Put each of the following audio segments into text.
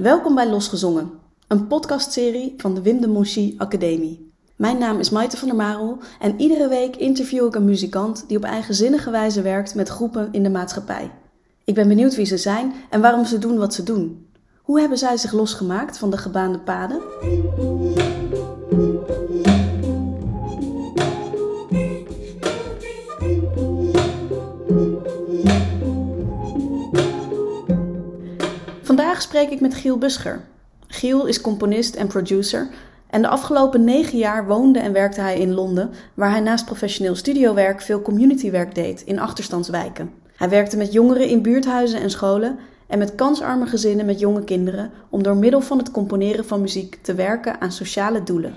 Welkom bij Losgezongen, een podcastserie van de Wim de Academie. Mijn naam is Maite van der Marel en iedere week interview ik een muzikant die op eigenzinnige wijze werkt met groepen in de maatschappij. Ik ben benieuwd wie ze zijn en waarom ze doen wat ze doen. Hoe hebben zij zich losgemaakt van de gebaande paden? Vandaag spreek ik met Giel Buscher. Giel is componist en producer en de afgelopen negen jaar woonde en werkte hij in Londen, waar hij naast professioneel studiowerk veel communitywerk deed in achterstandswijken. Hij werkte met jongeren in buurthuizen en scholen en met kansarme gezinnen met jonge kinderen om door middel van het componeren van muziek te werken aan sociale doelen.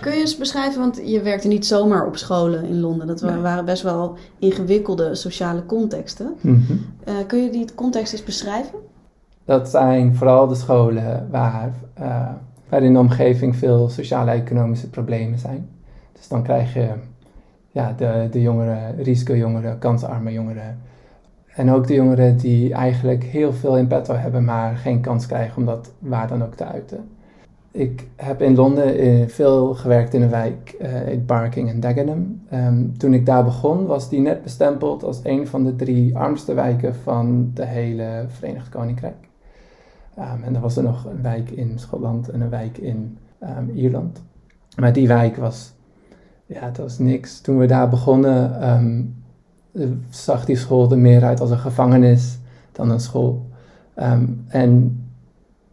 Kun je eens beschrijven, want je werkte niet zomaar op scholen in Londen. Dat waren best wel ingewikkelde sociale contexten. Mhm. Uh, kun je die context eens beschrijven? Dat zijn vooral de scholen waar, uh, waar in de omgeving veel sociale-economische problemen zijn. Dus dan krijg je ja, de, de jongeren, risicojongeren, kansarme jongeren. En ook de jongeren die eigenlijk heel veel in petto hebben, maar geen kans krijgen om dat waar dan ook te uiten. Ik heb in Londen eh, veel gewerkt in een wijk, uh, in Barking en Dagenham. Um, toen ik daar begon, was die net bestempeld als een van de drie armste wijken van de hele Verenigd Koninkrijk. Um, en er was er nog een wijk in Schotland en een wijk in um, Ierland. Maar die wijk was, ja, het was niks. Toen we daar begonnen, um, zag die school er meer uit als een gevangenis dan een school. en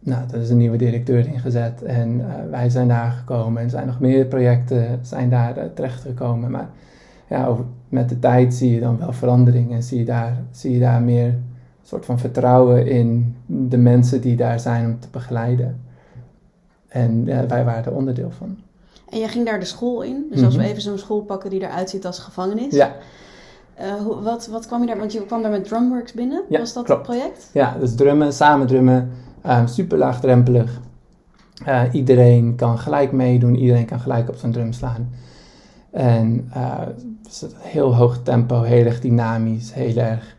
nou, er is een nieuwe directeur ingezet en uh, wij zijn daar gekomen en zijn nog meer projecten zijn daar uh, terechtgekomen. Maar ja, over, met de tijd zie je dan wel verandering en zie je daar, zie je daar meer soort van vertrouwen in de mensen die daar zijn om te begeleiden. En wij waren er onderdeel van. En jij ging daar de school in. Dus als we even zo'n school pakken die eruit ziet als gevangenis. Ja. Uh, hoe, wat, wat kwam je daar? Want je kwam daar met Drumworks binnen. Ja, Was dat klopt. het project? Ja, dus drummen, samen drummen. Uh, super laagdrempelig. Uh, iedereen kan gelijk meedoen. Iedereen kan gelijk op zijn drum slaan. En uh, heel hoog tempo, heel erg dynamisch, heel erg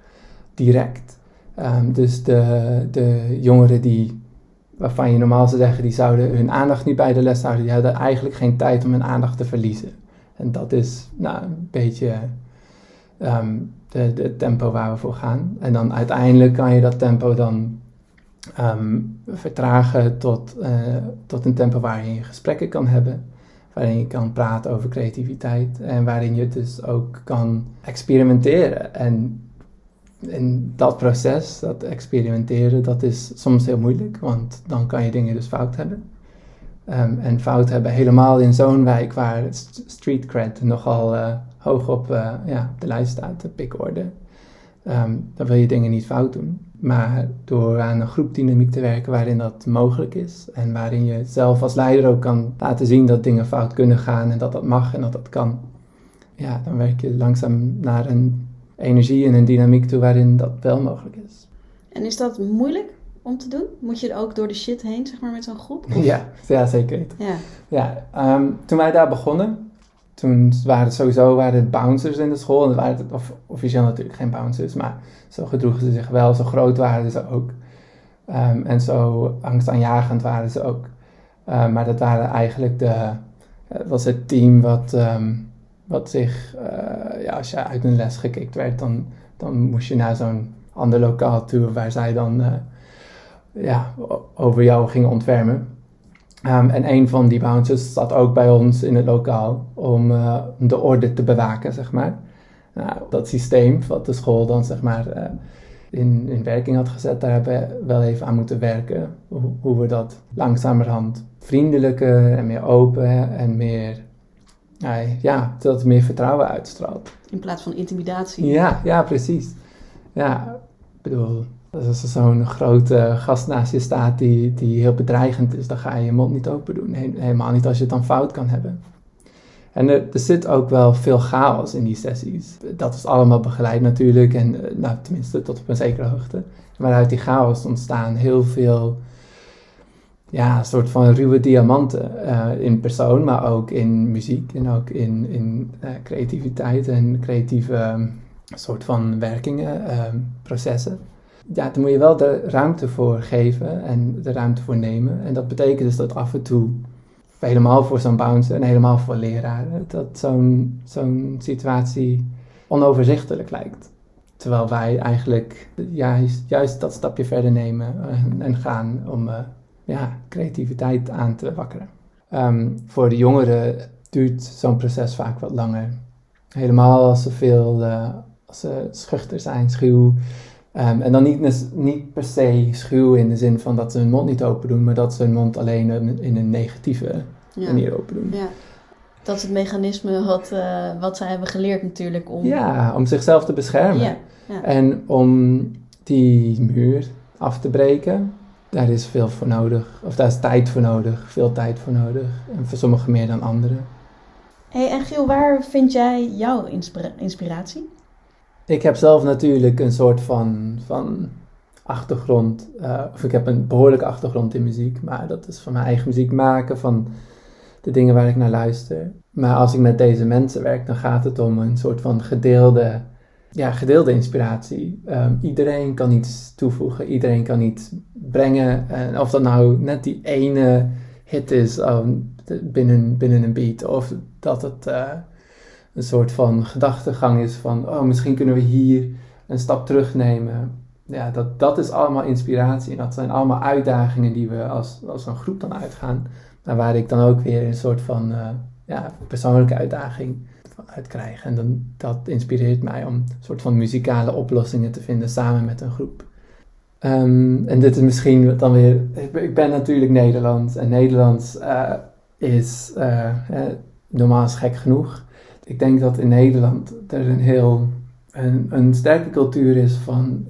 direct. Um, dus de, de jongeren die, waarvan je normaal zou zeggen, die zouden hun aandacht niet bij de les houden, die hadden eigenlijk geen tijd om hun aandacht te verliezen. En dat is nou, een beetje um, de, de tempo waar we voor gaan. En dan uiteindelijk kan je dat tempo dan um, vertragen tot, uh, tot een tempo waarin je gesprekken kan hebben. Waarin je kan praten over creativiteit en waarin je dus ook kan experimenteren. En in dat proces, dat experimenteren, dat is soms heel moeilijk, want dan kan je dingen dus fout hebben. Um, en fout hebben helemaal in zo'n wijk waar street cred nogal uh, hoog op uh, ja, de lijst staat, de pikorde. Um, dan wil je dingen niet fout doen. Maar door aan een groepdynamiek te werken waarin dat mogelijk is en waarin je zelf als leider ook kan laten zien dat dingen fout kunnen gaan en dat dat mag en dat dat kan, ja, dan werk je langzaam naar een energie en een dynamiek toe waarin dat wel mogelijk is. En is dat moeilijk om te doen? Moet je er ook door de shit heen, zeg maar, met zo'n groep? Of? Ja, ja, zeker. Ja. Ja, um, toen wij daar begonnen, toen waren het sowieso waren het bouncers in de school. En het waren het, of, officieel natuurlijk geen bouncers, maar zo gedroegen ze zich wel. Zo groot waren ze ook. Um, en zo angstaanjagend waren ze ook. Uh, maar dat waren eigenlijk de, het was het team wat, um, wat zich, uh, ja, als je uit een les gekikt werd, dan, dan moest je naar zo'n ander lokaal toe waar zij dan uh, ja, over jou gingen ontfermen. Um, en een van die bouncers zat ook bij ons in het lokaal om uh, de orde te bewaken, zeg maar. Nou, dat systeem wat de school dan, zeg maar, in, in werking had gezet, daar hebben we wel even aan moeten werken. Hoe we dat langzamerhand vriendelijker en meer open en meer, ja, dat het meer vertrouwen uitstraalt. In plaats van intimidatie. Ja, ja, precies. Ja, ik bedoel, als er zo'n grote gast naast je staat die, die heel bedreigend is, dan ga je je mond niet open doen. Helemaal niet als je het dan fout kan hebben. En er, er zit ook wel veel chaos in die sessies. Dat is allemaal begeleid natuurlijk, en nou, tenminste tot op een zekere hoogte. Maar uit die chaos ontstaan heel veel, ja, een soort van ruwe diamanten uh, in persoon, maar ook in muziek en ook in, in uh, creativiteit en creatieve um, soort van werkingen, um, processen. ja, daar moet je wel de ruimte voor geven en de ruimte voor nemen. En dat betekent dus dat af en toe, helemaal voor zo'n bouncer en helemaal voor leraren, dat zo'n zo'n situatie onoverzichtelijk lijkt. Terwijl wij eigenlijk juist, juist dat stapje verder nemen en, gaan om uh, ja, creativiteit aan te wakkeren. Ehm, voor de jongeren duurt zo'n proces vaak wat langer. Helemaal als ze veel, uh, als ze schuchter zijn, schuw. Um, en dan niet, niet per se schuw in de zin van dat ze hun mond niet open doen, maar dat ze hun mond alleen in een negatieve manier open doen. Ja. Dat is het mechanisme wat, uh, wat zij hebben geleerd natuurlijk om... Ja, om zichzelf te beschermen. Ja, ja. En om die muur af te breken, daar is veel voor nodig. Of daar is tijd voor nodig, veel tijd voor nodig. En voor sommigen meer dan anderen. Hey, en Giel, waar vind jij jouw inspira inspiratie? Ik heb zelf natuurlijk een soort van, van achtergrond. Uh, of ik heb een behoorlijke achtergrond in muziek. Maar dat is van mijn eigen muziek maken, van de dingen waar ik naar luister. Maar als ik met deze mensen werk, dan gaat het om een soort van gedeelde, ja, gedeelde inspiratie. Um, iedereen kan iets toevoegen, iedereen kan iets brengen. En of dat nou net die ene hit is um, binnen, binnen een beat, of dat het uh, een soort van gedachtegang is van, oh, misschien kunnen we hier een stap terugnemen. Ja, dat, dat is allemaal inspiratie. En dat zijn allemaal uitdagingen die we als, als een groep dan uitgaan. Maar waar ik dan ook weer een soort van uh, ja, persoonlijke uitdaging uit krijg. En dan, dat inspireert mij om een soort van muzikale oplossingen te vinden samen met een groep. Um, en dit is misschien dan weer. Ik ben natuurlijk Nederlands. En Nederlands uh, is uh, normaal is gek genoeg. Ik denk dat in Nederland er een heel. Een, een sterke cultuur is van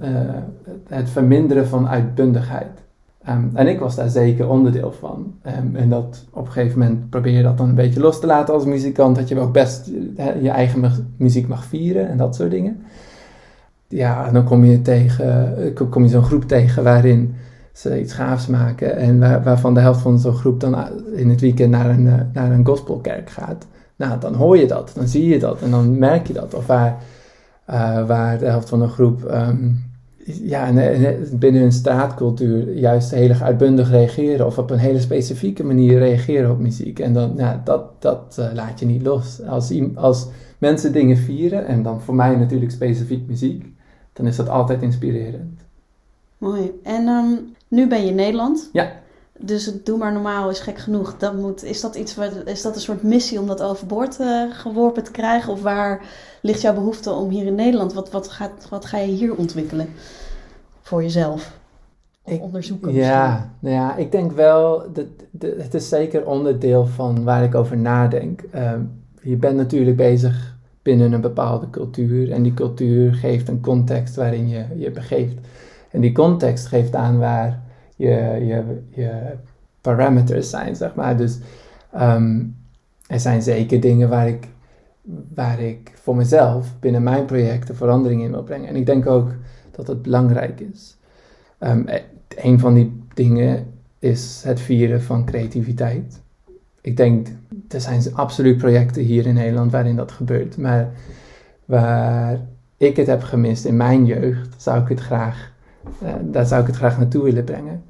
het verminderen van uitbundigheid. Um, en ik was daar zeker onderdeel van. Um, en dat op een gegeven moment probeer je dat dan een beetje los te laten als muzikant. Dat je ook best je eigen muziek mag vieren en dat soort dingen. Ja, dan kom je, tegen, kom je zo'n groep tegen waarin ze iets gaafs maken. En waar, waarvan de helft van zo'n groep dan in het weekend naar een, eh, naar een gospelkerk gaat. Nou, dan hoor je dat, dan zie je dat en dan merk je dat. Of waar, waar de helft van een groep um, ja, binnen een straatcultuur juist heel erg uitbundig reageren of op een hele specifieke manier reageren op muziek. En dan, ja, dat, dat laat je niet los. Als, als mensen dingen vieren, en dan voor mij natuurlijk specifiek muziek, dan is dat altijd inspirerend. Mooi. En um, nu ben je in Nederland. Ja. Dus het doe maar normaal is gek genoeg. Dat moet, is, dat iets, wat, is dat een soort missie om dat overboord uh, geworpen te krijgen? Of waar ligt jouw behoefte om hier in Nederland? Wat, wat, gaat, wat ga je hier ontwikkelen voor jezelf? Of ik, onderzoeken? Ja, nou ja, ik denk wel, dat, dat, het is zeker onderdeel van waar ik over nadenk. Um, je bent natuurlijk bezig binnen een bepaalde cultuur. En die cultuur geeft een context waarin je je begeeft. En die context geeft aan waar je, je, je parameters zijn, zeg maar. Dus um, er zijn zeker dingen waar ik, waar ik voor mezelf binnen mijn projecten verandering in wil brengen. En ik denk ook dat het belangrijk is. Um, een van die dingen is het vieren van creativiteit. Ik denk, er zijn absoluut projecten hier in Nederland waarin dat gebeurt. Maar waar ik het heb gemist in mijn jeugd, zou ik het graag, uh, daar zou ik het graag naartoe willen brengen.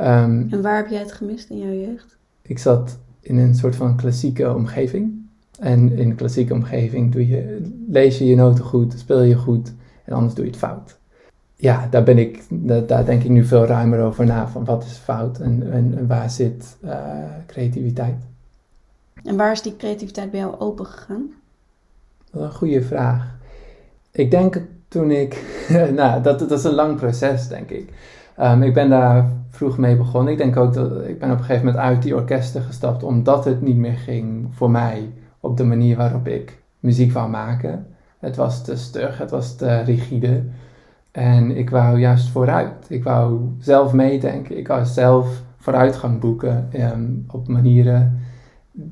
Um, en waar heb jij het gemist in jouw jeugd? Ik zat in een soort van klassieke omgeving. En in een klassieke omgeving doe je, lees je je noten goed, speel je goed en anders doe je het fout. Ja, daar, ben ik, daar, daar denk ik nu veel ruimer over na. Van wat is fout en, en, en waar zit uh, creativiteit? En waar is die creativiteit bij jou open gegaan? Dat is een goede vraag. Ik denk toen ik. nou, dat, dat is een lang proces, denk ik. Um, ik ben daar vroeg mee begonnen. Ik denk ook dat ik ben op een gegeven moment uit die orkesten gestapt omdat het niet meer ging voor mij op de manier waarop ik muziek wou maken. Het was te stug, het was te rigide. En ik wou juist vooruit. Ik wou zelf meedenken. Ik wou zelf vooruitgang boeken um, op manieren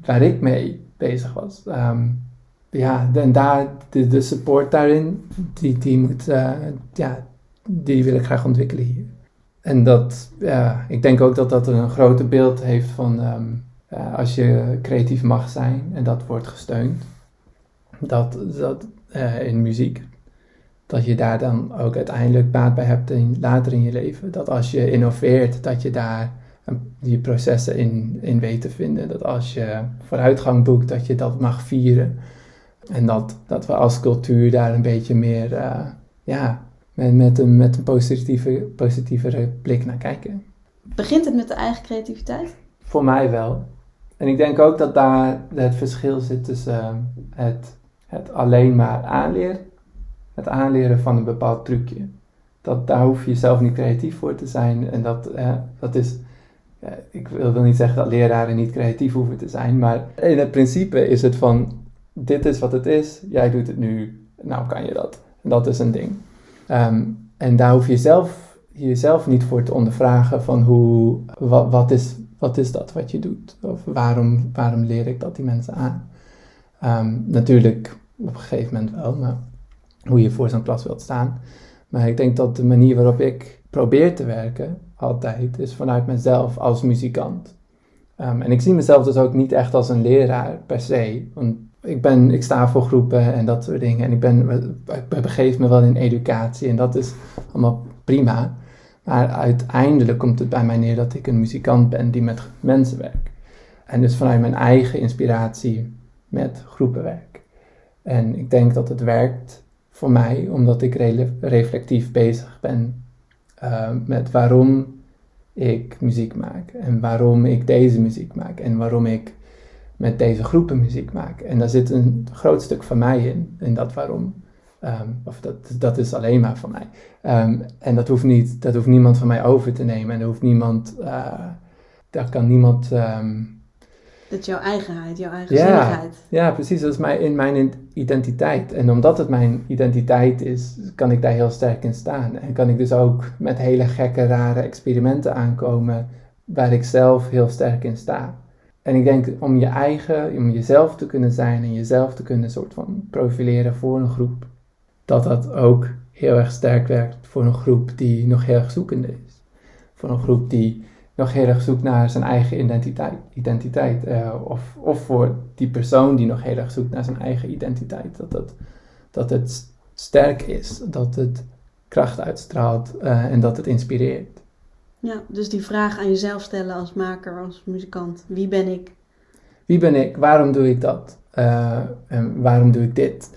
waar ik mee bezig was. Um, ja, en daar, de, de, support daarin, die, die, moet, uh, ja, die wil ik graag ontwikkelen hier. En dat, ja, ik denk ook dat dat een grote beeld heeft van um, uh, als je creatief mag zijn en dat wordt gesteund, dat, dat in muziek, dat je daar dan ook uiteindelijk baat bij hebt in, later in je leven. Dat als je innoveert, dat je daar die processen in, in weet te vinden. Dat als je vooruitgang boekt, dat je dat mag vieren. En dat, dat we als cultuur daar een beetje meer, uh, ja, met, met een, met een positieve, positievere blik naar kijken. Begint het met de eigen creativiteit? Voor mij wel. En ik denk ook dat daar het verschil zit tussen uh, het, het alleen maar aanleren, het aanleren van een bepaald trucje. Dat, daar hoef je zelf niet creatief voor te zijn. En dat, uh, dat is ik wil niet zeggen dat leraren niet creatief hoeven te zijn, maar in het principe is het van, dit is wat het is, jij doet het nu, nou kan je dat. Dat is een ding. Ehm, en daar hoef je zelf, jezelf niet voor te ondervragen van hoe, wat, wat, is, wat is dat wat je doet? Of waarom, waarom leer ik dat die mensen aan? Um, natuurlijk op een gegeven moment wel, maar hoe je voor zo'n klas wilt staan. Maar ik denk dat de manier waarop ik probeer te werken, altijd, is vanuit mezelf als muzikant. Um, en ik zie mezelf dus ook niet echt als een leraar per se. Want ik, ben, ik sta voor groepen en dat soort dingen. En ik, ben, ik begeef me wel in educatie en dat is allemaal prima. Maar uiteindelijk komt het bij mij neer dat ik een muzikant ben die met mensen werkt. En dus vanuit mijn eigen inspiratie met groepen werk. En ik denk dat het werkt voor mij omdat ik reflectief bezig ben uh, met waarom ik muziek maak en waarom ik deze muziek maak en waarom ik met deze groepen muziek maak. En daar zit een groot stuk van mij in, in dat waarom. Um, of dat, dat is alleen maar van mij. Um, en dat hoeft, niet, dat hoeft niemand van mij over te nemen. En er hoeft niemand, uh, daar kan niemand um, dat is jouw eigenheid, jouw eigen ja, Ja, precies. Dat is mijn, in mijn identiteit. En omdat het mijn identiteit is, kan ik daar heel sterk in staan. En kan ik dus ook met hele gekke, rare experimenten aankomen waar ik zelf heel sterk in sta. En ik denk om je eigen, om jezelf te kunnen zijn en jezelf te kunnen soort van profileren voor een groep, dat dat ook heel erg sterk werkt voor een groep die nog heel erg zoekende is. Voor een groep die nog heel erg zoekt naar zijn eigen identiteit. identiteit uh, of, of voor die persoon die nog heel erg zoekt naar zijn eigen identiteit. Dat het, dat het sterk is, dat het kracht uitstraalt uh, en dat het inspireert. Ja, dus die vraag aan jezelf stellen als maker, als muzikant. Wie ben ik? Wie ben ik? Waarom doe ik dat? Uh, en waarom doe ik dit?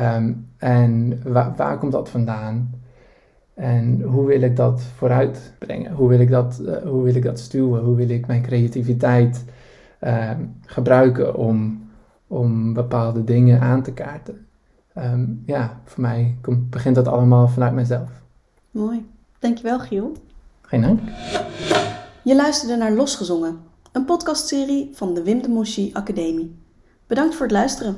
Um, en wa waar komt dat vandaan? En hoe wil ik dat vooruit brengen? Hoe wil ik dat, uh, hoe wil ik dat stuwen? Hoe wil ik mijn creativiteit uh, gebruiken om, om bepaalde dingen aan te kaarten? Um, ja, voor mij komt, begint dat allemaal vanuit mezelf. Mooi. Dankjewel, Giel. Geen dank. Je luisterde naar Losgezongen, een podcastserie van de Wim de Monchy Academie. Bedankt voor het luisteren.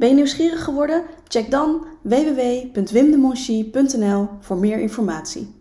Ben je nieuwsgierig geworden? Check dan www.wimdemonchy.nl voor meer informatie.